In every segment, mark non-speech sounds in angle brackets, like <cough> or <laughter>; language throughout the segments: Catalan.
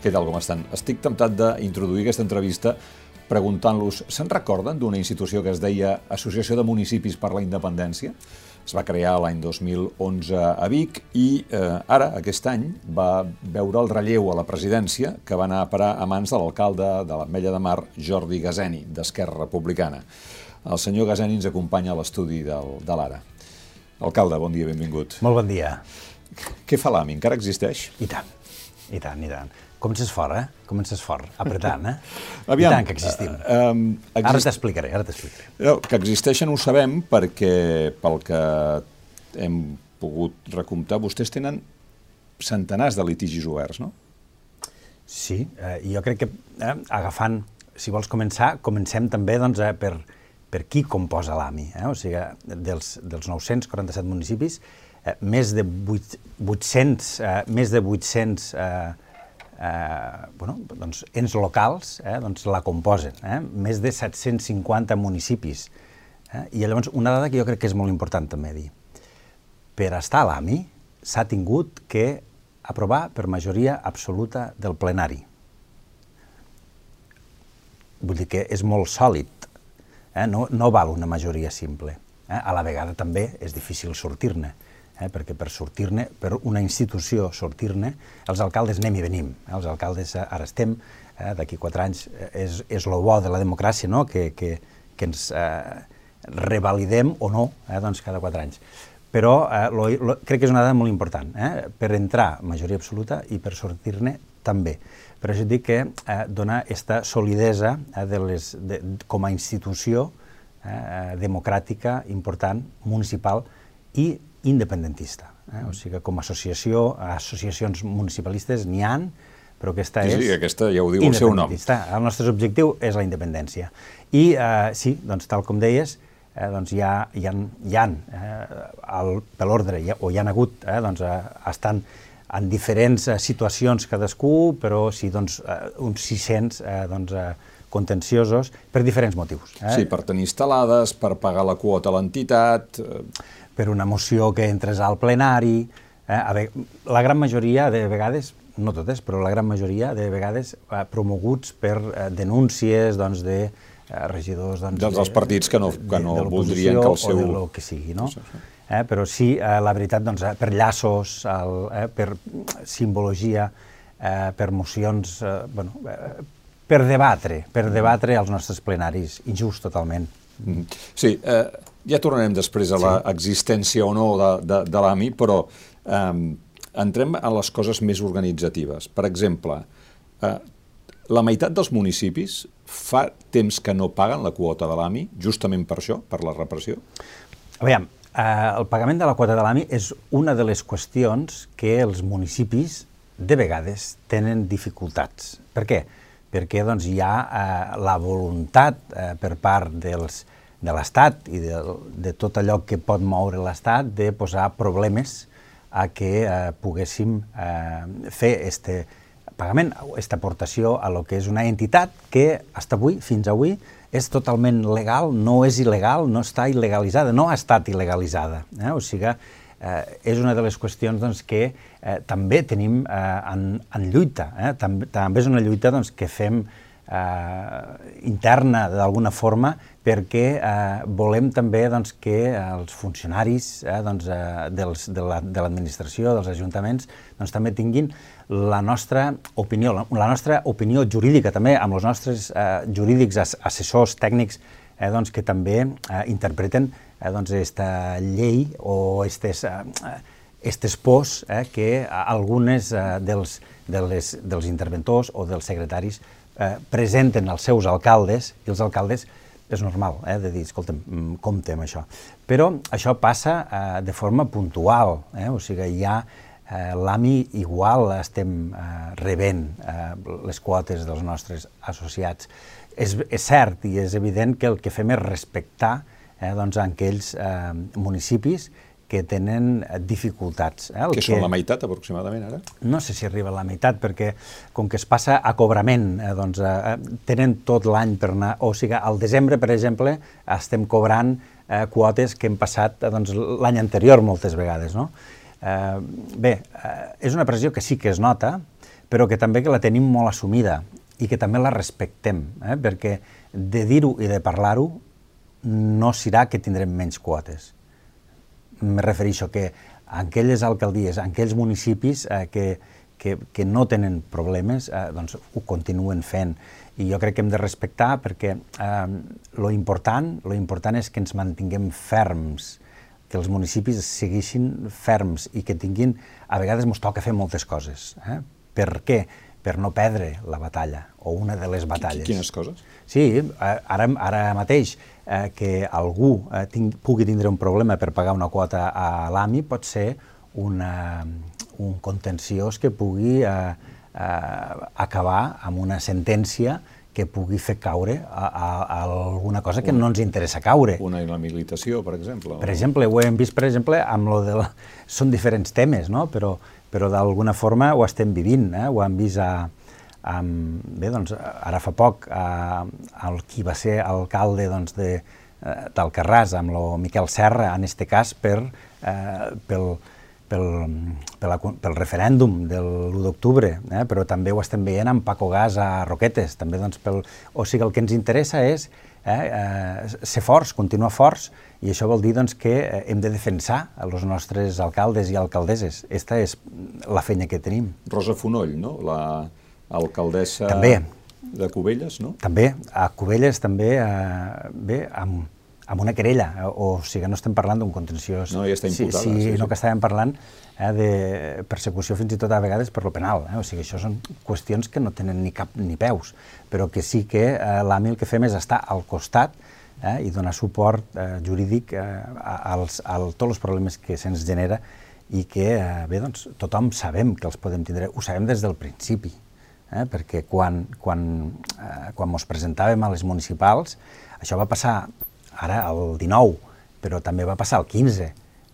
Què tal, com estan? Estic temptat d'introduir aquesta entrevista preguntant-los, se'n recorden d'una institució que es deia Associació de Municipis per la Independència? Es va crear l'any 2011 a Vic i eh, ara, aquest any, va veure el relleu a la presidència que va anar a parar a mans de l'alcalde de l'Ametlla de Mar, Jordi Gazeni, d'Esquerra Republicana. El senyor Gazeni ens acompanya a l'estudi de l'Ara. Alcalde, bon dia, benvingut. Molt bon dia. Què fa l'AMI? Encara existeix? I tant, i tant, i tant. Comences fort, eh? Comences fort, apretant, eh? <laughs> Aviam, I tant que existim. Uh, um, exist... Ara t'explicaré, ara t'explicaré. No, que existeixen ho sabem perquè, pel que hem pogut recomptar, vostès tenen centenars de litigis oberts, no? Sí, eh, jo crec que eh, agafant, si vols començar, comencem també doncs, eh, per, per qui composa l'AMI. Eh? O sigui, dels, dels 947 municipis, eh, més de 8, 800, eh, més de 800 eh, eh, bueno, doncs, ens locals eh, doncs la composen, eh? més de 750 municipis. Eh? I llavors una dada que jo crec que és molt important també dir. Per estar a l'AMI s'ha tingut que aprovar per majoria absoluta del plenari. Vull dir que és molt sòlid, eh? no, no val una majoria simple. Eh? A la vegada també és difícil sortir-ne eh, perquè per sortir-ne, per una institució sortir-ne, els alcaldes anem i venim. Eh, els alcaldes eh, ara estem, eh, d'aquí quatre anys, eh, és, és lo bo de la democràcia, no?, que, que, que ens eh, revalidem o no, eh, doncs cada quatre anys. Però eh, lo, lo, crec que és una dada molt important, eh, per entrar majoria absoluta i per sortir-ne també. Per això dic que eh, dona aquesta solidesa eh, de les, de, com a institució eh, democràtica important, municipal, i independentista. Eh? O sigui que com a associació, associacions municipalistes n'hi han, però aquesta sí, és... Sí, aquesta ja ho diu el seu nom. El nostre objectiu és la independència. I eh, sí, doncs tal com deies, eh, doncs hi ha, hi ha, hi ha eh, el, per l'ordre, o hi ha hagut, eh, doncs eh, estan en diferents eh, situacions cadascú, però sí, doncs, eh, uns 600 eh, doncs, eh, contenciosos per diferents motius. Eh? Sí, per tenir instal·lades, per pagar la quota a l'entitat... Eh per una moció que entres al plenari. Eh? A veure, la gran majoria de vegades, no totes, però la gran majoria de vegades eh, promoguts per eh, denúncies doncs, de eh, regidors... Doncs, dels de, partits que no, que no voldrien que el seu... O de lo que sigui, no? Sí, sí. Eh, però sí, eh, la veritat, doncs, eh, per llaços, el, eh, per simbologia, eh, per mocions, eh, bueno, eh, per debatre, per debatre als nostres plenaris, injust totalment. Mm. Sí, eh, ja tornarem després a l'existència o no de, de, de l'AMI, però eh, entrem a les coses més organitzatives. Per exemple, eh, la meitat dels municipis fa temps que no paguen la quota de l'AMI, justament per això, per la repressió? Aviam, eh, el pagament de la quota de l'AMI és una de les qüestions que els municipis de vegades tenen dificultats. Per què? Perquè doncs, hi ha eh, la voluntat eh, per part dels, de l'Estat i de, de tot allò que pot moure l'Estat de posar problemes a que eh, poguéssim eh, fer este pagament, aquesta aportació a lo que és una entitat que fins avui, fins avui, és totalment legal, no és il·legal, no està il·legalitzada, no ha estat il·legalitzada. Eh? O sigui, eh, és una de les qüestions doncs, que eh, també tenim eh, en, en lluita. Eh? També, també és una lluita doncs, que fem eh, interna d'alguna forma perquè eh, volem també doncs, que els funcionaris eh, doncs, eh, dels, de l'administració, la, de dels ajuntaments, doncs, també tinguin la nostra opinió, la, la nostra opinió jurídica també, amb els nostres eh, jurídics assessors tècnics eh, doncs, que també eh, interpreten eh, doncs, esta llei o estes, eh, estes pors eh, que algunes eh, dels, de les, dels interventors o dels secretaris eh, presenten als seus alcaldes i els alcaldes és normal, eh, de dir, escolta'm, mm, compte amb això. Però això passa eh, de forma puntual, eh, o sigui, hi ha eh, l'AMI igual estem eh, rebent eh, les quotes dels nostres associats. És, és cert i és evident que el que fem és respectar eh, doncs, aquells eh, municipis que tenen dificultats. Eh? El que, que són la meitat, aproximadament, ara? No sé si arriba a la meitat, perquè com que es passa a cobrament, eh, doncs eh, tenen tot l'any per anar... O sigui, al desembre, per exemple, estem cobrant eh, quotes que hem passat eh, doncs, l'any anterior moltes vegades, no? Eh, bé, eh, és una pressió que sí que es nota, però que també que la tenim molt assumida i que també la respectem, eh? perquè de dir-ho i de parlar-ho no serà que tindrem menys quotes. Me refereixo que aquelles alcaldies, aquells municipis eh, que, que, que no tenen problemes, eh, doncs ho continuen fent. I jo crec que hem de respectar perquè eh, lo, important, lo important és que ens mantinguem ferms, que els municipis segueixin ferms i que tinguin, a vegades ens toca fer moltes coses. Eh? Per què? Per no perdre la batalla, o una de les batalles. Quines coses? Sí, ara, ara mateix eh, que algú eh, pugui tindre un problema per pagar una quota a l'AMI pot ser una, un contenciós que pugui eh, eh, acabar amb una sentència que pugui fer caure a, a, a alguna cosa que una, no ens interessa caure. Una inhabilitació, per exemple? Per exemple, ho hem vist, per exemple, amb lo de la... Són diferents temes, no? però, però d'alguna forma ho estem vivint, eh? ho hem vist a, amb, bé, doncs, ara fa poc, eh, el qui va ser alcalde doncs, de, d'Alcarràs, amb el Miquel Serra, en este cas, per, eh, pel, pel, pel, pel referèndum de l'1 d'octubre, eh? però també ho estem veient amb Paco Gas a Roquetes. També, doncs, pel... O sigui, el que ens interessa és eh, eh, ser forts, continuar forts, i això vol dir doncs, que hem de defensar els nostres alcaldes i alcaldesses. Esta és la feina que tenim. Rosa Fonoll, no? la alcaldessa també. de Cubelles, no? També, a Cubelles també, eh, bé, amb amb una querella, o, o sigui, no estem parlant d'un contenciós... No, ja està imputada. Sí, sí, sí, sí. no que estàvem parlant eh, de persecució fins i tot a vegades per lo penal. Eh? O sigui, això són qüestions que no tenen ni cap ni peus, però que sí que eh, l'AMI el que fem és estar al costat eh, i donar suport eh, jurídic eh, als, a tots els problemes que se'ns genera i que, eh, bé, doncs, tothom sabem que els podem tindre, ho sabem des del principi, eh, perquè quan, quan, eh, quan ens presentàvem a les municipals, això va passar ara el 19, però també va passar el 15.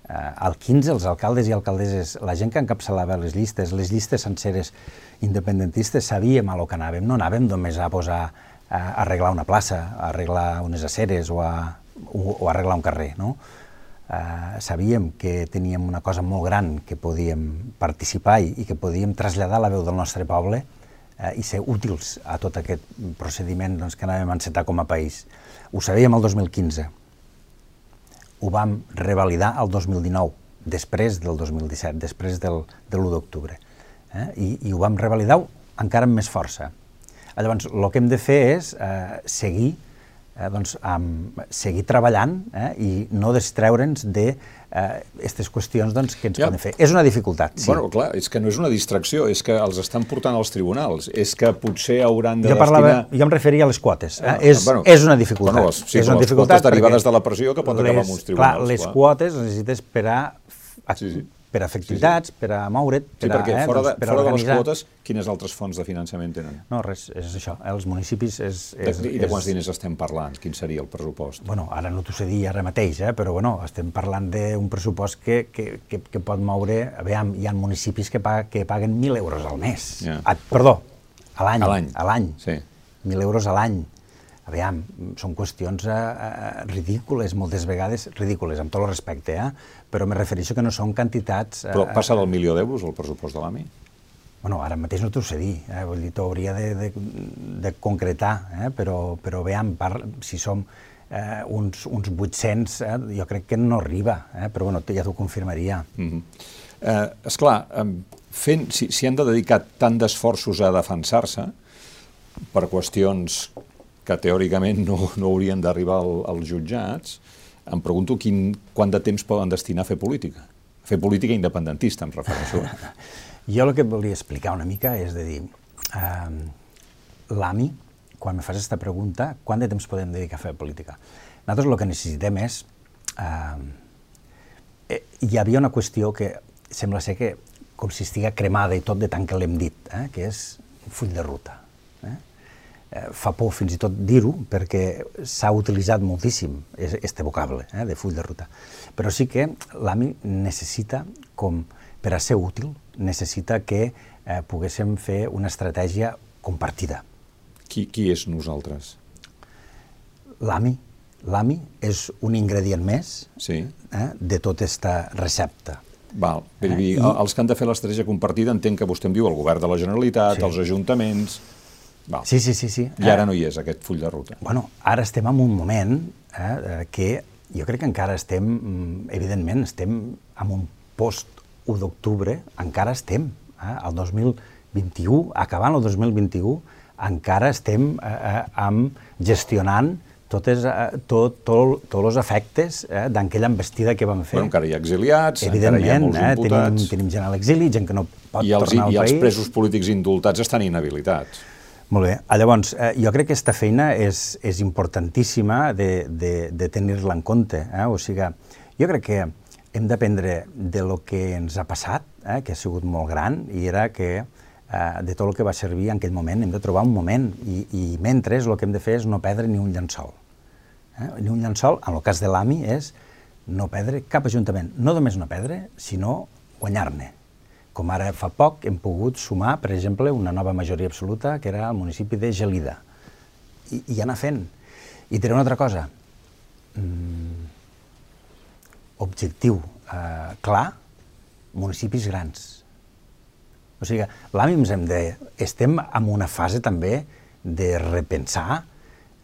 Eh, al 15 els alcaldes i alcaldesses, la gent que encapçalava les llistes, les llistes senceres independentistes, sabíem a lo que anàvem, no anàvem només a posar a arreglar una plaça, a arreglar unes aceres o a, o, o a arreglar un carrer, no? Eh, sabíem que teníem una cosa molt gran que podíem participar i, i que podíem traslladar la veu del nostre poble eh, i ser útils a tot aquest procediment doncs, que anàvem a encetar com a país. Ho sabíem el 2015, ho vam revalidar el 2019, després del 2017, després del, de l'1 d'octubre. Eh? I, I ho vam revalidar encara amb més força. Llavors, el que hem de fer és eh, seguir eh, doncs, amb, seguir treballant eh, i no distreure'ns de aquestes eh, qüestions doncs, que ens ja. poden fer. És una dificultat, sí. Bueno, clar, és que no és una distracció, és que els estan portant als tribunals, és que potser hauran de jo parlava, destinar... Jo em referia a les quotes. Eh? Ah, és, bueno, és una dificultat. Bueno, les, sí, és una les dificultat quotes derivades de la pressió que poden acabar amb uns tribunals. Clar, les clar. quotes les necessites per a sí, sí per a fer activitats, sí, sí. per a moure't, per sí, perquè a, eh, fora, de, doncs, per fora a de les quotes, quines altres fonts de finançament tenen? No, res, és això. Els municipis és... és de, I de quants és... diners estem parlant? Quin seria el pressupost? Bueno, ara no t'ho sé dir ara mateix, eh? però bueno, estem parlant d'un pressupost que, que, que, que pot moure... Aviam, hi ha municipis que, pag que paguen 1.000 euros al mes. Yeah. Ah, perdó, a l'any. A l'any. A l'any. Sí. 1.000 euros a l'any aviam, són qüestions eh, eh, ridícules, moltes vegades ridícules, amb tot el respecte, eh? Però me refereixo que no són quantitats... Eh, però passa del milió d'euros el pressupost de l'AMI? Bueno, ara mateix no t'ho sé dir, eh? vull dir, t'hauria de, de, de concretar, eh? però, però veiem, par, si som eh, uns, uns 800, eh? jo crec que no arriba, eh? però bueno, ja t'ho confirmaria. Mm -hmm. eh, esclar, fent, si, si han de dedicar tant d'esforços a defensar-se, per qüestions que teòricament no, no haurien d'arribar al, als jutjats, em pregunto quin, quant de temps poden destinar a fer política. A fer política independentista, em refereixo. <laughs> jo el que volia explicar una mica és de dir, eh, l'AMI, quan me fas aquesta pregunta, quant de temps podem dedicar a fer política? Nosaltres el que necessitem és... Eh, eh, hi havia una qüestió que sembla ser que com si estiga cremada i tot de tant que l'hem dit, eh, que és full de ruta fa por fins i tot dir-ho perquè s'ha utilitzat moltíssim este vocable eh, de full de ruta. Però sí que l'AMI necessita, com per a ser útil, necessita que eh, poguéssim fer una estratègia compartida. Qui, qui és nosaltres? L'AMI. L'AMI és un ingredient més sí. eh, de tota aquesta recepta. Val. Dir, I... els que han de fer l'estratègia compartida entenc que vostè en viu el govern de la Generalitat, sí. els ajuntaments... Val. Sí, sí, sí, sí. I ara no hi és, aquest full de ruta. Bueno, ara estem en un moment eh, que jo crec que encara estem, mm, evidentment, estem en un post 1 d'octubre, encara estem. Eh, el 2021, acabant el 2021, encara estem eh, eh, amb gestionant totes, eh, tot, tot, tots els efectes eh, d'aquella embestida que vam fer. Bueno, encara hi ha exiliats, encara hi ha molts eh, imputats. Tenim, tenim gent a l'exili, gent que no pot I els, tornar al I país. els presos polítics indultats estan inhabilitats. Molt bé. Ah, llavors, eh, jo crec que aquesta feina és, és importantíssima de, de, de tenir-la en compte. Eh? O sigui, jo crec que hem d'aprendre de lo que ens ha passat, eh? que ha sigut molt gran, i era que eh, de tot el que va servir en aquell moment. Hem de trobar un moment i, i mentre el que hem de fer és no perdre ni un llençol. Eh? Ni un llençol, en el cas de l'AMI, és no perdre cap ajuntament. No només no perdre, sinó guanyar-ne. Com ara fa poc hem pogut sumar, per exemple, una nova majoria absoluta, que era el municipi de Gelida. I, i anar fent. I diré una altra cosa. Mm, objectiu eh, clar, municipis grans o sigui, ens hem de... Estem en una fase també de repensar,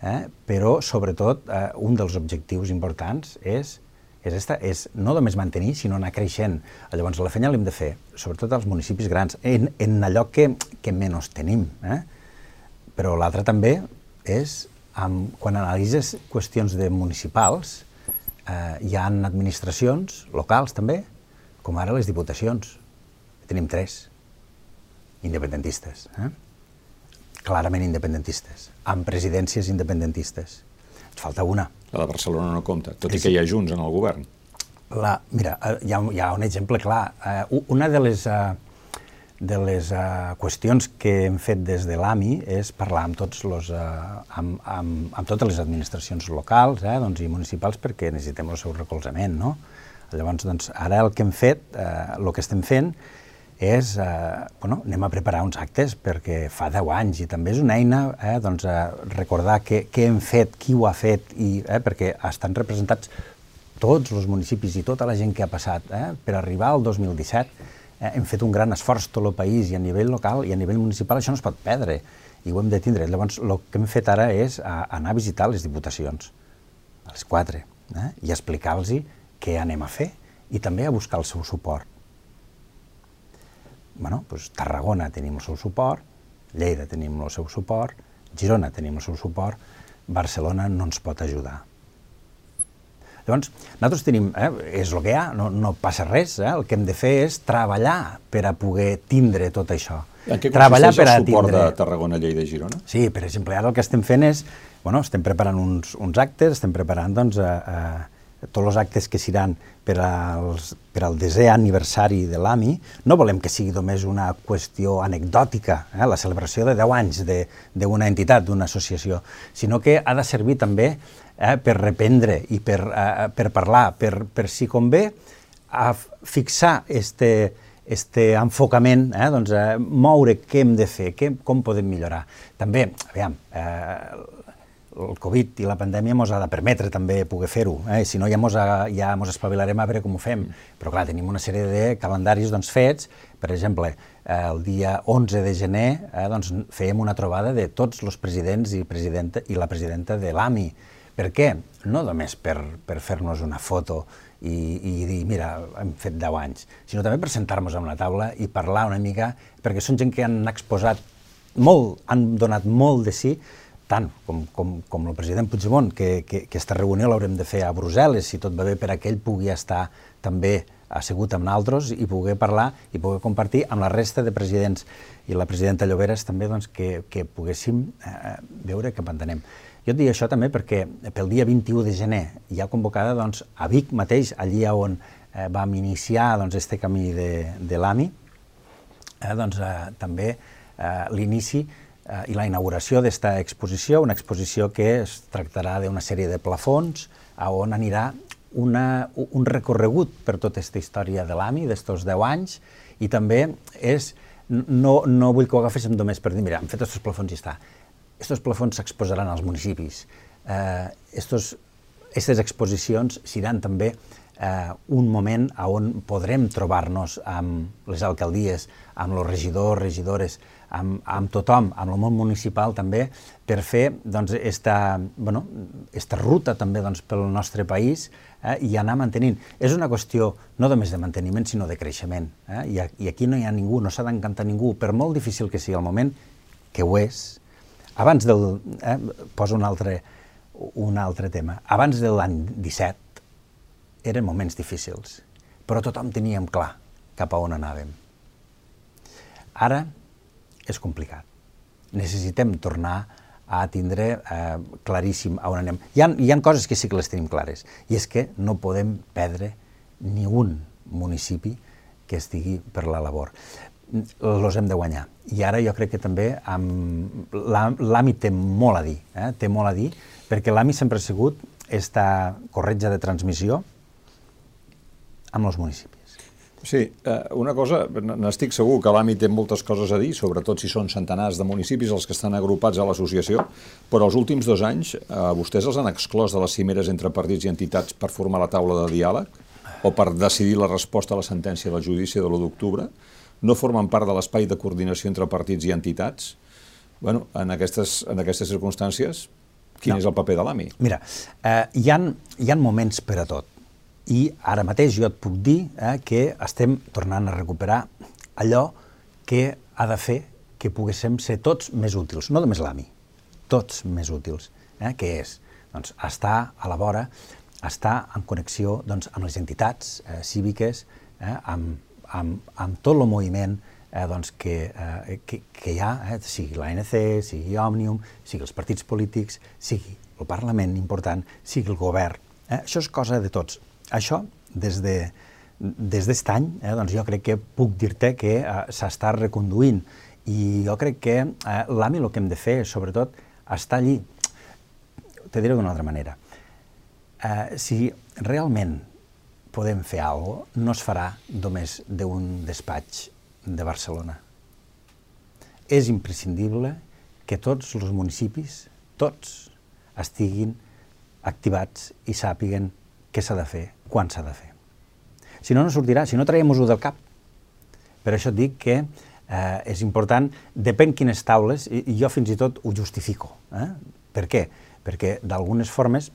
eh? però sobretot eh, un dels objectius importants és és, esta, és no només mantenir, sinó anar creixent. Llavors, la feina l'hem de fer, sobretot als municipis grans, en, en allò que, que menys tenim. Eh? Però l'altre també és, amb, quan analitzes qüestions de municipals, eh, hi ha administracions locals també, com ara les diputacions. Tenim tres independentistes, eh? clarament independentistes, amb presidències independentistes. Ens falta una. La de Barcelona no compta, tot i que hi ha Junts en el govern. La, mira, eh, hi ha, hi ha un exemple clar. Uh, una de les, uh, de les uh, qüestions que hem fet des de l'AMI és parlar amb, tots los, uh, amb, amb, amb totes les administracions locals eh, doncs, i municipals perquè necessitem el seu recolzament. No? Llavors, doncs, ara el que hem fet, eh, el que estem fent, és, eh, bueno, anem a preparar uns actes perquè fa 10 anys i també és una eina eh, doncs, eh, recordar què, què hem fet, qui ho ha fet, i, eh, perquè estan representats tots els municipis i tota la gent que ha passat. Eh, per arribar al 2017 eh, hem fet un gran esforç tot el país i a nivell local i a nivell municipal això no es pot perdre i ho hem de tindre. Llavors, el que hem fet ara és a, a anar a visitar les diputacions, a les quatre, eh, i explicar-los què anem a fer i també a buscar el seu suport bueno, doncs Tarragona tenim el seu suport, Lleida tenim el seu suport, Girona tenim el seu suport, Barcelona no ens pot ajudar. Llavors, nosaltres tenim, eh, és el que hi ha, no, no passa res, eh? el que hem de fer és treballar per a poder tindre tot això. En què treballar per a el suport tindre... de Tarragona, Lleida i Girona? Sí, per exemple, ara el que estem fent és, bueno, estem preparant uns, uns actes, estem preparant doncs, a, a, tots els actes que seran per, als, per al desè aniversari de l'AMI, no volem que sigui només una qüestió anecdòtica, eh, la celebració de 10 anys d'una entitat, d'una associació, sinó que ha de servir també eh, per reprendre i per, eh, per parlar, per, per si convé, a fixar este, este enfocament, eh, doncs, eh, moure què hem de fer, què, com podem millorar. També, aviam, eh, el Covid i la pandèmia ens ha de permetre també poder fer-ho, eh? si no ja ens ja mos espavilarem a veure com ho fem. Però clar, tenim una sèrie de calendaris doncs, fets, per exemple, eh, el dia 11 de gener eh, doncs, fèiem una trobada de tots els presidents i, presidenta, i la presidenta de l'AMI. Per què? No només per, per fer-nos una foto i, i dir, mira, hem fet 10 anys, sinó també per sentar-nos a una taula i parlar una mica, perquè són gent que han exposat molt, han donat molt de sí, tant com, com, com el president Puigdemont, que, que, que aquesta reunió l'haurem de fer a Brussel·les, si tot va bé per a que ell pugui estar també assegut amb naltros i poder parlar i poder compartir amb la resta de presidents i la presidenta Lloberes també doncs, que, que poguéssim eh, veure cap on anem. Jo et dic això també perquè pel dia 21 de gener hi ha convocada doncs, a Vic mateix, allí on eh, vam iniciar doncs, este camí de, de l'AMI, eh, doncs, eh, també eh, l'inici eh, i la inauguració d'esta exposició, una exposició que es tractarà d'una sèrie de plafons a on anirà una, un recorregut per tota aquesta història de l'AMI d'estos 10 anys i també és, no, no vull que ho agaféssim només per dir, mira, hem fet aquests plafons i està. Estos plafons s'exposaran als municipis. Eh, aquestes exposicions seran també eh, un moment on podrem trobar-nos amb les alcaldies, amb els regidors, regidores, amb, amb tothom, amb el món municipal també, per fer doncs, esta, bueno, esta ruta també doncs, pel nostre país eh, i anar mantenint. És una qüestió no només de manteniment, sinó de creixement. Eh? I, I aquí no hi ha ningú, no s'ha d'encantar ningú, per molt difícil que sigui el moment, que ho és. Abans del... Eh, poso un altre, un altre tema. Abans de l'any 17 eren moments difícils, però tothom teníem clar cap a on anàvem. Ara és complicat. Necessitem tornar a tindre eh, claríssim on anem. Hi ha, hi ha coses que sí que les tenim clares, i és que no podem perdre ni un municipi que estigui per la labor. Els hem de guanyar. I ara jo crec que també l'AMI té molt a dir, eh? té molt a dir, perquè l'AMI sempre ha sigut esta corretja de transmissió amb els municipis. Sí, eh, una cosa, n'estic segur que l'AMI té moltes coses a dir, sobretot si són centenars de municipis els que estan agrupats a l'associació, però els últims dos anys eh, vostès els han exclòs de les cimeres entre partits i entitats per formar la taula de diàleg o per decidir la resposta a la sentència del judici de l'1 d'octubre, no formen part de l'espai de coordinació entre partits i entitats. bueno, en aquestes, en aquestes circumstàncies, quin no. és el paper de l'AMI? Mira, eh, hi, han, hi han moments per a tot i ara mateix jo et puc dir eh, que estem tornant a recuperar allò que ha de fer que poguéssim ser tots més útils, no només l'AMI, tots més útils, eh, que és doncs, estar a la vora, estar en connexió doncs, amb les entitats eh, cíviques, eh, amb, amb, amb tot el moviment eh, doncs, que, eh, que, que hi ha, eh, sigui l'ANC, sigui Òmnium, sigui els partits polítics, sigui el Parlament important, sigui el govern. Eh, això és cosa de tots. Això, des de des d'aquest any, eh, doncs jo crec que puc dir-te que eh, s'està reconduint i jo crec que eh, l'AMI el que hem de fer, sobretot, està allí. Te diré d'una altra manera. Eh, si realment podem fer alguna cosa, no es farà només d'un despatx de Barcelona. És imprescindible que tots els municipis, tots, estiguin activats i sàpiguen què s'ha de fer, quan s'ha de fer. Si no, no sortirà, si no traiem-ho del cap. Per això et dic que eh, és important, depèn quines taules, i, i jo fins i tot ho justifico. Eh? Per què? Perquè d'algunes formes,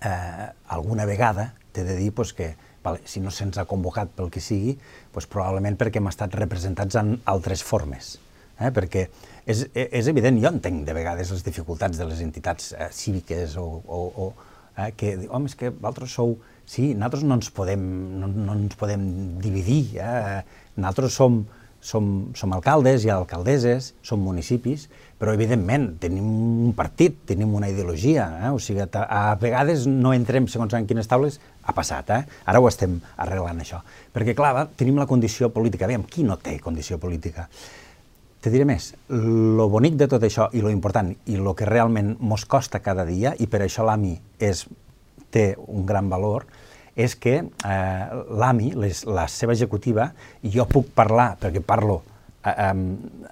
eh, alguna vegada t'he de dir pues, que vale, si no se'ns ha convocat pel que sigui, pues, probablement perquè hem estat representats en altres formes. Eh? Perquè és, és evident, jo entenc de vegades les dificultats de les entitats eh, cíviques o, o, o eh, que diu, home, és que vosaltres sou... Sí, nosaltres no ens podem, no, no ens podem dividir, eh? nosaltres som, som, som alcaldes i alcaldesses, som municipis, però evidentment tenim un partit, tenim una ideologia, eh? o sigui, a, a vegades no entrem segons en quines taules, ha passat, eh? ara ho estem arreglant això. Perquè clar, tenim la condició política, aviam, qui no té condició política? Te diré més, lo bonic de tot això i lo important i lo que realment mos costa cada dia, i per això l'AMI és, té un gran valor, és que eh, l'AMI, la seva executiva, jo puc parlar, perquè parlo eh, eh,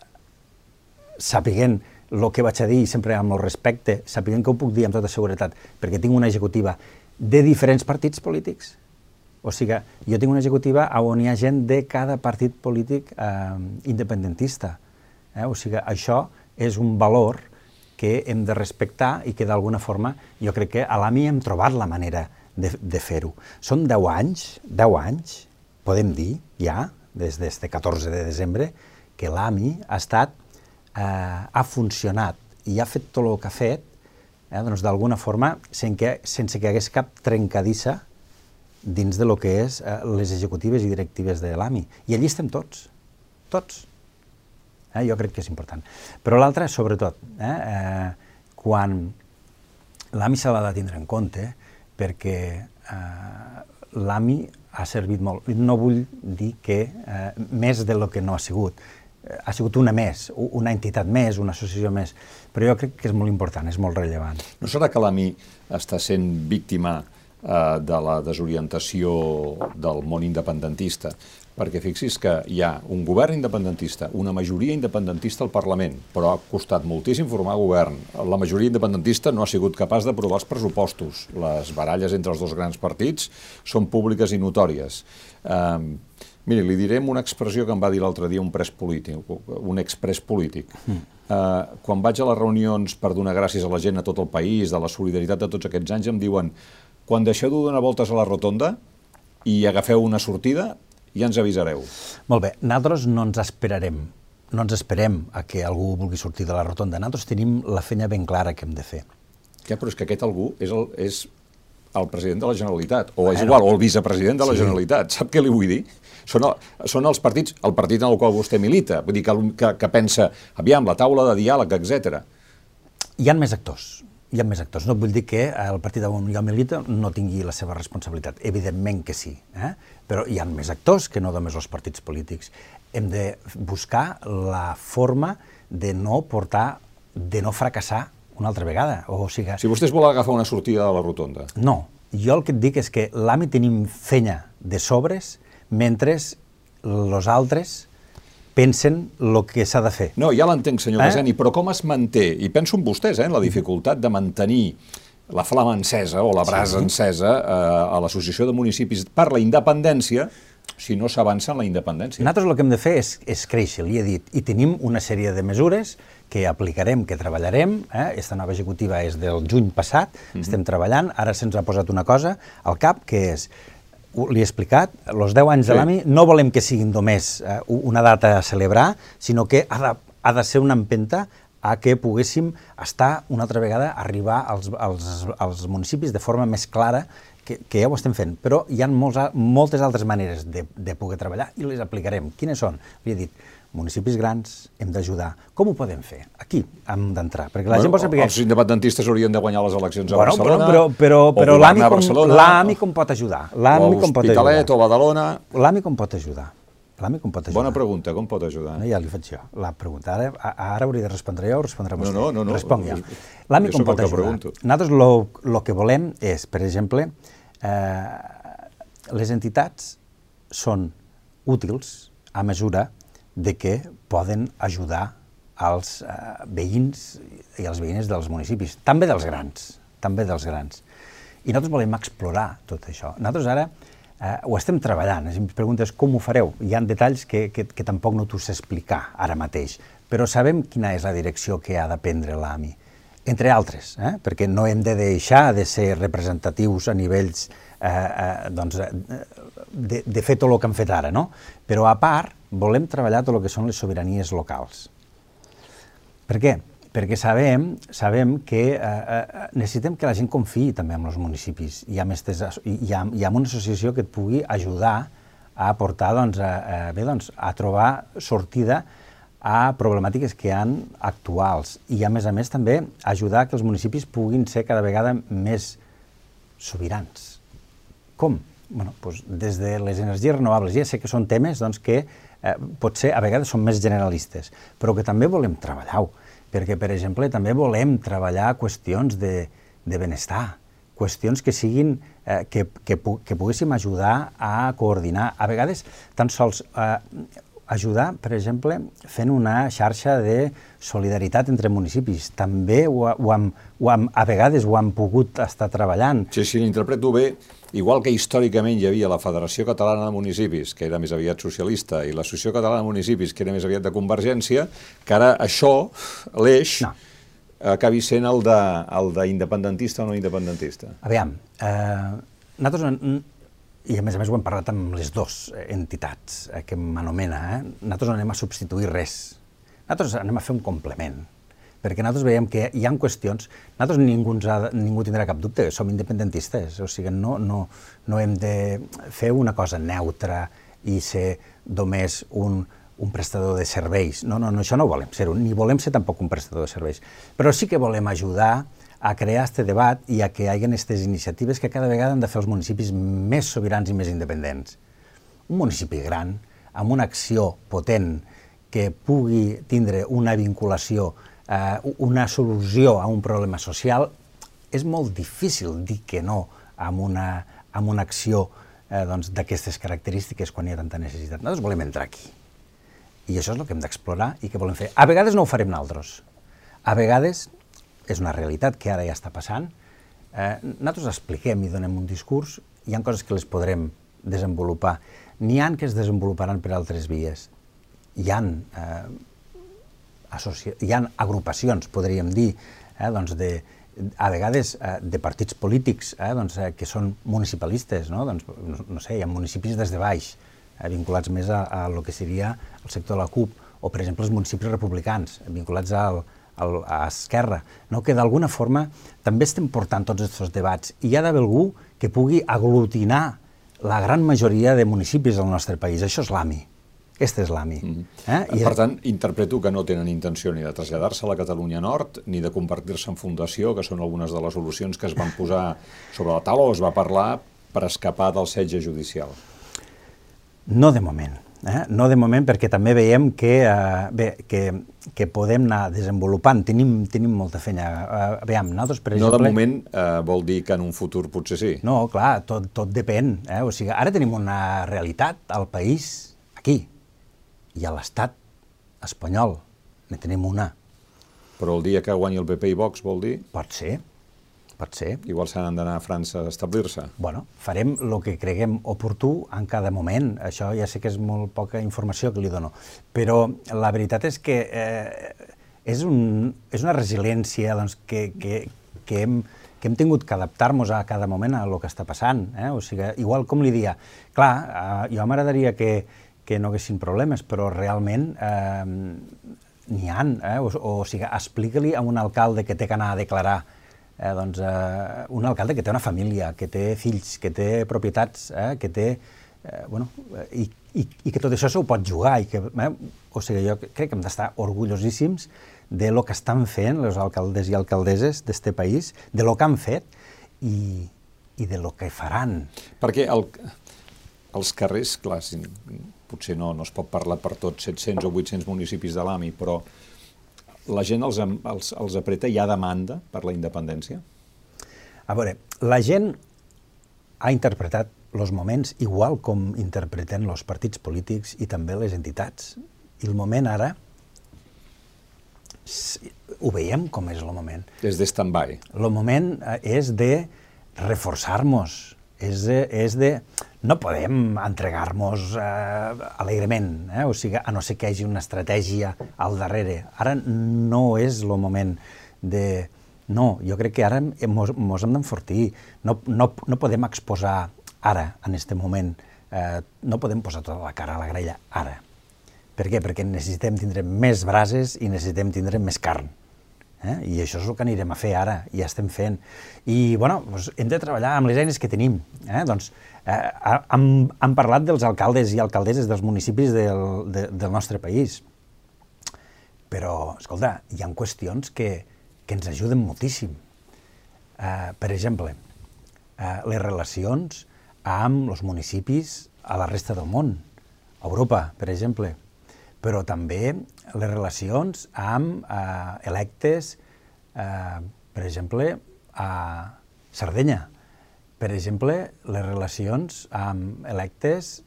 sapiguent el que vaig a dir sempre amb el respecte, sapiguent que ho puc dir amb tota seguretat, perquè tinc una executiva de diferents partits polítics. O sigui, jo tinc una executiva on hi ha gent de cada partit polític eh, independentista Eh? O sigui, això és un valor que hem de respectar i que d'alguna forma jo crec que a l'AMI hem trobat la manera de, de fer-ho. Són 10 anys, 10 anys, podem dir, ja, des d'aquest 14 de desembre, que l'AMI ha estat, eh, ha funcionat i ha fet tot el que ha fet, eh, doncs d'alguna forma, sense que, sense que hagués cap trencadissa dins de lo que és eh, les executives i directives de l'AMI. I allí estem tots, tots. Eh? Jo crec que és important. Però l'altre, sobretot, eh? Eh, quan l'AMI se l'ha de tindre en compte, perquè eh, l'AMI ha servit molt. No vull dir que eh, més de lo que no ha sigut. Ha sigut una més, una entitat més, una associació més, però jo crec que és molt important, és molt rellevant. No serà que l'AMI està sent víctima eh, de la desorientació del món independentista perquè fixis que hi ha un govern independentista, una majoria independentista al Parlament, però ha costat moltíssim formar govern. La majoria independentista no ha sigut capaç d'aprovar els pressupostos. Les baralles entre els dos grans partits són públiques i notòries. Um, miri, li direm una expressió que em va dir l'altre dia un pres polític, un expres polític. Mm. Uh, quan vaig a les reunions per donar gràcies a la gent a tot el país, de la solidaritat de tots aquests anys, em diuen quan deixeu de donar voltes a la rotonda i agafeu una sortida, ja ens avisareu. Molt bé, nosaltres no ens esperarem, no ens esperem a que algú vulgui sortir de la rotonda. Nosaltres tenim la feina ben clara que hem de fer. Ja, però és que aquest algú és el, és el president de la Generalitat, o és igual, o el vicepresident de la sí. Generalitat. Sap què li vull dir? Són, el, són els partits, el partit en el qual vostè milita, vull dir que, que, que pensa, aviam, la taula de diàleg, etc. Hi han més actors hi ha més actors. No vull dir que el partit on jo milita no tingui la seva responsabilitat. Evidentment que sí. Eh? però hi ha més actors que no només els partits polítics. Hem de buscar la forma de no portar, de no fracassar una altra vegada. O sigui, si vostès volen agafar una sortida de la rotonda. No, jo el que et dic és que l'AMI tenim fenya de sobres mentre els altres pensen el que s'ha de fer. No, ja l'entenc, senyor eh? Caseni, però com es manté, i penso en vostès, eh, en la dificultat de mantenir la flama encesa o la brasa sí. encesa eh, a l'Associació de Municipis per la independència si no s'avança en la independència. Nosaltres el que hem de fer és, és créixer, li he dit, i tenim una sèrie de mesures que aplicarem, que treballarem. Eh? Esta nova executiva és del juny passat, mm -hmm. estem treballant, ara se'ns ha posat una cosa al cap, que és li he explicat, els 10 anys sí. de l'AMI no volem que siguin només eh, una data a celebrar, sinó que ha de, ha de ser una empenta a que poguéssim estar una altra vegada, arribar als, als, als municipis de forma més clara, que, que ja ho estem fent, però hi ha molts, moltes altres maneres de, de poder treballar i les aplicarem. Quines són? Li he dit, municipis grans, hem d'ajudar. Com ho podem fer? Aquí hem d'entrar, perquè la bueno, gent pot saber... Els independentistes haurien de guanyar les eleccions a bueno, Barcelona, però, però, però, però l'AMI com, com pot ajudar? L'AMI com pot ajudar? o Badalona... L'AMI com pot ajudar? L'AMI com pot ajudar? Bona pregunta, com pot ajudar? No, ja li faig jo. La pregunta, ara, ara hauria de respondre jo o respondrà vostè? No, no, no. Responc jo. L'AMI com pot ajudar? Nosaltres el que volem és, per exemple, eh, les entitats són útils a mesura de que poden ajudar als eh, veïns i als veïnes dels municipis, també dels grans, també dels grans. I nosaltres volem explorar tot això. Nosaltres ara eh, ho estem treballant. Si em preguntes com ho fareu, hi ha detalls que, que, que tampoc no t'ho sé explicar ara mateix, però sabem quina és la direcció que ha de prendre l'AMI, entre altres, eh? perquè no hem de deixar de ser representatius a nivells eh, eh, doncs, eh, de, de fer tot el que han fet ara, no? però a part volem treballar tot el que són les sobiranies locals. Per què? perquè sabem, sabem que eh, eh, necessitem que la gent confiï també en els municipis i amb, estes, i, amb, i amb una associació que et pugui ajudar a aportar doncs, a, a, bé, doncs, a trobar sortida a problemàtiques que han actuals i a més a més també ajudar que els municipis puguin ser cada vegada més sobirans. Com? Bueno, doncs des de les energies renovables. Ja sé que són temes doncs, que eh, potser a vegades són més generalistes, però que també volem treballar-ho perquè, per exemple, també volem treballar qüestions de, de benestar, qüestions que siguin, eh, que, que, que poguéssim ajudar a coordinar. A vegades, tan sols eh, ajudar, per exemple, fent una xarxa de solidaritat entre municipis. També ho, ho, hem, ho hem, a vegades ho hem pogut estar treballant. Sí, sí, l'interpreto bé, igual que històricament hi havia la Federació Catalana de Municipis, que era més aviat socialista, i l'Associació Catalana de Municipis, que era més aviat de Convergència, que ara això, l'eix, no. acabi sent el d'independentista o no independentista. Aviam, eh, nosaltres, i a més a més ho hem parlat amb les dues entitats eh, que m'anomena, eh, nosaltres no anem a substituir res, nosaltres anem a fer un complement perquè nosaltres veiem que hi ha qüestions, nosaltres ningú, ha, ningú tindrà cap dubte, som independentistes, o sigui, no, no, no hem de fer una cosa neutra i ser només un, un prestador de serveis. No, no, no això no volem ser, ni volem ser tampoc un prestador de serveis. Però sí que volem ajudar a crear aquest debat i a que hi hagi aquestes iniciatives que cada vegada han de fer els municipis més sobirans i més independents. Un municipi gran, amb una acció potent que pugui tindre una vinculació eh, una solució a un problema social, és molt difícil dir que no amb una, amb una acció eh, doncs, d'aquestes característiques quan hi ha tanta necessitat. Nosaltres volem entrar aquí. I això és el que hem d'explorar i que volem fer. A vegades no ho farem naltros. A vegades és una realitat que ara ja està passant. Eh, nosaltres expliquem i donem un discurs, hi ha coses que les podrem desenvolupar. N'hi han que es desenvoluparan per altres vies. Hi han, eh, hi han agrupacions, podríem dir, eh, doncs de, a vegades eh, de partits polítics eh, doncs, eh, que són municipalistes, no? Doncs, no, no sé, hi ha municipis des de baix, eh, vinculats més a, a lo que seria el sector de la CUP, o per exemple els municipis republicans, vinculats al, al, a Esquerra, no? que d'alguna forma també estem portant tots aquests debats i hi ha d'haver algú que pugui aglutinar la gran majoria de municipis del nostre país. Això és l'AMI. Aquesta és l'AMI. Mm -hmm. eh? I per tant, interpreto que no tenen intenció ni de traslladar-se a la Catalunya Nord, ni de convertir-se en fundació, que són algunes de les solucions que es van posar sobre la taula o es va parlar per escapar del setge judicial. No de moment. Eh? No de moment perquè també veiem que, eh, bé, que, que podem anar desenvolupant, tenim, tenim molta feina. Eh, veiem, nosaltres, per exemple... No de moment eh, vol dir que en un futur potser sí. No, clar, tot, tot depèn. Eh? O sigui, ara tenim una realitat al país, aquí, i a l'estat espanyol, ne tenim una. Però el dia que guanyi el PP i Vox vol dir? Pot ser, Pot ser. Igual s'han d'anar a França a establir-se. Bueno, farem el que creguem oportú en cada moment. Això ja sé que és molt poca informació que li dono. Però la veritat és que eh, és, un, és una resiliència doncs, que, que, que, hem, que hem tingut que adaptar-nos a cada moment a el que està passant. Eh? O sigui, igual com li dia, clar, eh, jo m'agradaria que, que no haguessin problemes, però realment eh, n'hi han. Eh? O, o sigui, explica-li a un alcalde que té que anar a declarar eh, doncs, eh, un alcalde que té una família, que té fills, que té propietats, eh, que té... Eh, bueno, i, i, i que tot això s'ho pot jugar. I que, eh, o sigui, jo crec que hem d'estar orgullosíssims de lo que estan fent els alcaldes i alcaldesses d'este país, de lo que han fet i, i de lo que faran. Perquè el, els carrers, clar, potser no, no es pot parlar per tots 700 o 800 municipis de l'AMI, però la gent els, els, els apreta, hi ha demanda per la independència? A veure, la gent ha interpretat els moments igual com interpreten els partits polítics i també les entitats. I el moment ara, ho veiem com és el moment. És de stand-by. El moment eh, és de reforçar-nos, és de, és de no podem entregar-nos eh, alegrement, eh? o sigui, a no ser que hi hagi una estratègia al darrere. Ara no és el moment de... No, jo crec que ara mos hem d'enfortir. No, no, no podem exposar ara, en aquest moment, eh, no podem posar tota la cara a la graella ara. Per què? Perquè necessitem tindre més brases i necessitem tindre més carn. Eh? I això és el que anirem a fer ara, i ja estem fent. I, bueno, doncs hem de treballar amb les eines que tenim. Eh? Doncs, eh, hem, hem parlat dels alcaldes i alcaldesses dels municipis del, de, del nostre país. Però, escolta, hi ha qüestions que, que ens ajuden moltíssim. Eh, per exemple, eh, les relacions amb els municipis a la resta del món, Europa, per exemple, però també les relacions amb eh, electes, eh, per exemple, a Sardenya. Per exemple, les relacions amb electes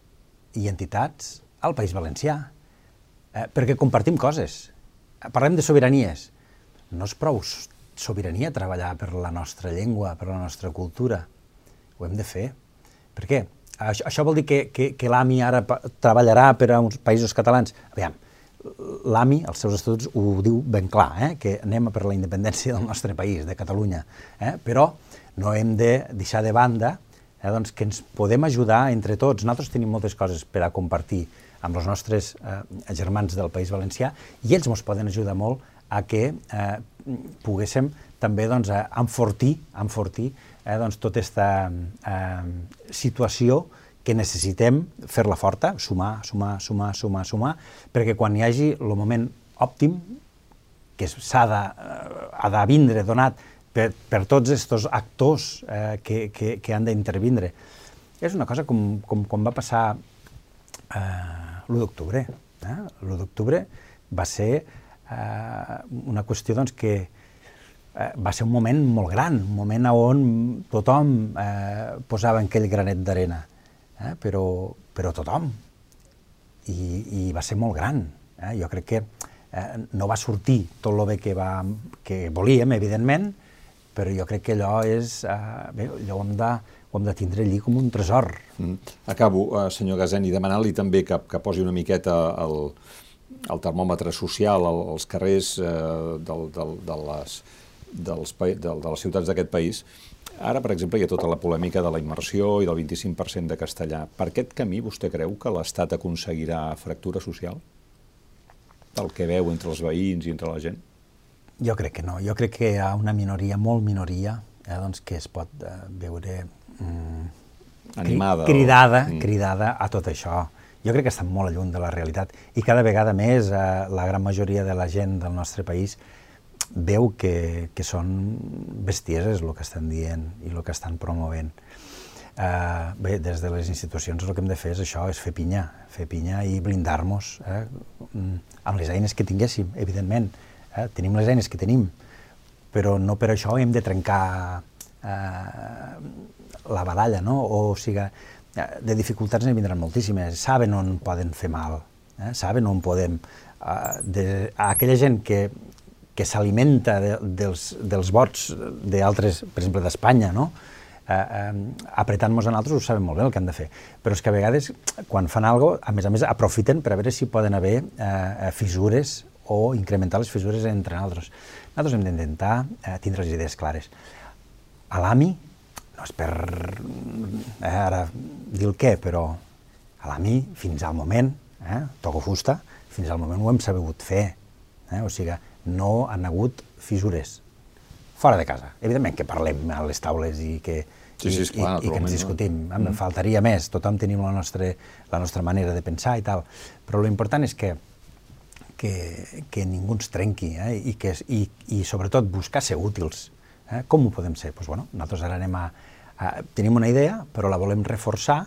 i entitats al País Valencià, eh, perquè compartim coses. Parlem de sobiranies. No és prou sobirania treballar per la nostra llengua, per la nostra cultura. Ho hem de fer. Per què? Això, això vol dir que, que, que l'AMI ara treballarà per a uns països catalans? Aviam, l'AMI, els seus estatuts, ho diu ben clar, eh? que anem per la independència del nostre país, de Catalunya. Eh? Però no hem de deixar de banda eh, doncs, que ens podem ajudar entre tots. Nosaltres tenim moltes coses per a compartir amb els nostres eh, germans del País Valencià i ells ens poden ajudar molt a que eh, poguéssim també doncs, enfortir, enfortir eh, doncs, tota aquesta eh, situació que necessitem fer-la forta, sumar, sumar, sumar, sumar, sumar, perquè quan hi hagi el moment òptim, que s'ha de, eh, de vindre donat per, per tots aquests actors eh, que, que, que han d'intervindre. És una cosa com, com com va passar eh, l'1 d'octubre. Eh? L'1 d'octubre va ser eh, una qüestió doncs, que eh, va ser un moment molt gran, un moment on tothom eh, posava aquell granet d'arena. eh? però, però tothom. I, I va ser molt gran. Eh? Jo crec que eh, no va sortir tot el bé que, va, que volíem, evidentment, però jo crec que allò és... Eh, bé, allò hem, de, ho hem de tindre allí com un tresor. Mm. Acabo, eh, senyor Gazeni, demanant-li també que, que posi una miqueta el, el termòmetre social als carrers eh, del, del, de, les, dels, de, de les ciutats d'aquest país. Ara, per exemple, hi ha tota la polèmica de la immersió i del 25% de castellà. Per aquest camí vostè creu que l'Estat aconseguirà fractura social? Del que veu entre els veïns i entre la gent? Jo crec que no. Jo crec que hi ha una minoria, molt minoria, eh, doncs, que es pot eh, veure mm, animada. Cridada, o... mm. cridada a tot això. Jo crec que estan molt lluny de la realitat i cada vegada més eh, la gran majoria de la gent del nostre país veu que, que són bestieses el que estan dient i el que estan promovent. Uh, bé, des de les institucions el que hem de fer és això, és fer pinya, fer pinya i blindar-nos eh, mm, amb les eines que tinguéssim, evidentment, Eh? Tenim les eines que tenim, però no per això hem de trencar eh, la baralla, no? O, o sigui, eh, de dificultats ne vindran moltíssimes, saben on poden fer mal, eh? saben on podem... Eh, de, aquella gent que, que s'alimenta de, dels, dels vots d'altres, per exemple, d'Espanya, no? eh, eh, apretant-nos a nosaltres ho saben molt bé el que han de fer. Però és que a vegades, quan fan cosa, a més a més, aprofiten per a veure si poden haver eh, fissures o incrementar les fissures entre nosaltres. Nosaltres hem d'intentar eh, tindre les idees clares. A l'AMI, no és per eh, ara dir el què, però a l'AMI, fins al moment, eh, toco fusta, fins al moment ho hem sabut fer. Eh? O sigui, no han hagut fissures. Fora de casa. Evidentment que parlem a les taules i que, sí, sí, clar, i, i que ens discutim. No? Mm. Faltaria més, tothom tenim la nostra, la nostra manera de pensar i tal. Però l'important és que que, que ningú ens trenqui eh? I, que, i, i sobretot buscar ser útils. Eh? Com ho podem ser? Pues, bueno, nosaltres ara anem a, a... Tenim una idea, però la volem reforçar,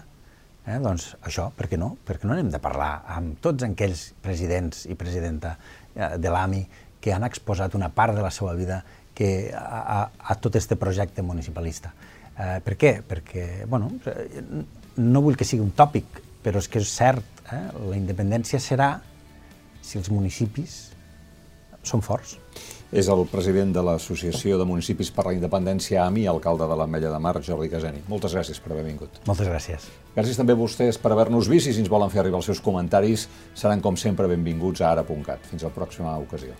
eh? doncs això, per què no? Perquè no anem de parlar amb tots aquells presidents i presidenta eh, de l'AMI que han exposat una part de la seva vida que, a, a, a tot aquest projecte municipalista. Eh, per què? Perquè, bueno, no vull que sigui un tòpic, però és que és cert, eh? la independència serà si els municipis són forts. És el president de l'Associació de Municipis per la Independència, AMI, alcalde de l'Ametlla de Mar, Jordi Caseni. Moltes gràcies per haver vingut. Moltes gràcies. Gràcies també a vostès per haver-nos vist i si ens volen fer arribar els seus comentaris seran com sempre benvinguts a ara.cat. Fins a la pròxima ocasió.